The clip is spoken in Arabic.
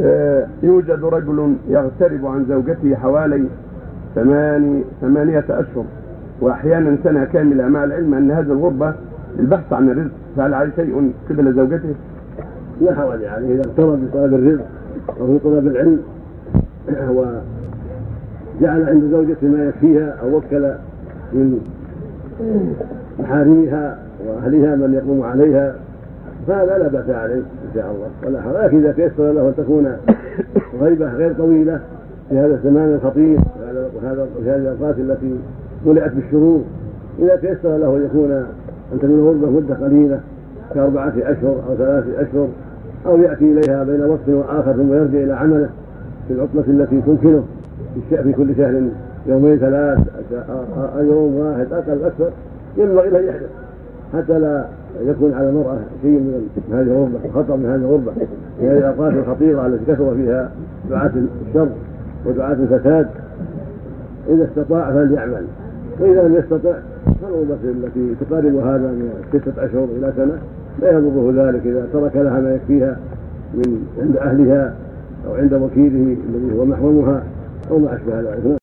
آه، يوجد رجل يغترب عن زوجته حوالي ثماني ثمانية أشهر وأحيانا سنة كاملة. مع العلم أن هذه الغربة البحث عن الرزق فهل عليه شيء قبل زوجته؟ لا حرج عليه. إذا اقترب بطلب الرزق أو في طلب العلم وجعل عند زوجته ما يكفيها أو وكل من محارمها وأهلها من يقوم عليها. فهذا لا بأس عليه إن شاء الله. ولا حرج لكن إذا تيسر له أن تكون غيبة غير طويلة في هذا الزمان الخطير وهذا في هذه الأوقات التي ملئت بالشرور إذا تيسر له أن يكون أن تكون غربه مدة قليلة كأربعة أشهر أو ثلاثة أشهر أو يأتي إليها بين وقت وآخر ثم يرجع إلى عمله في العطلة التي تمكنه في كل شهر يومين ثلاث يوم واحد أقل أكثر ينبغي له يحدث. حتى لا يكون على المرأة شيء من هذه الغربة خطر من هذه الغربة. في هذه الأوقات الخطيرة التي كثر فيها دعاة الشر ودعاة الفساد إذا استطاع فليعمل. وإذا لم يستطع فالغربة التي تقارب هذا من ستة أشهر إلى سنة لا يضره ذلك إذا ترك لها ما يكفيها من عند أهلها أو عند وكيله الذي هو محرمها أو ما أشبه ذلك.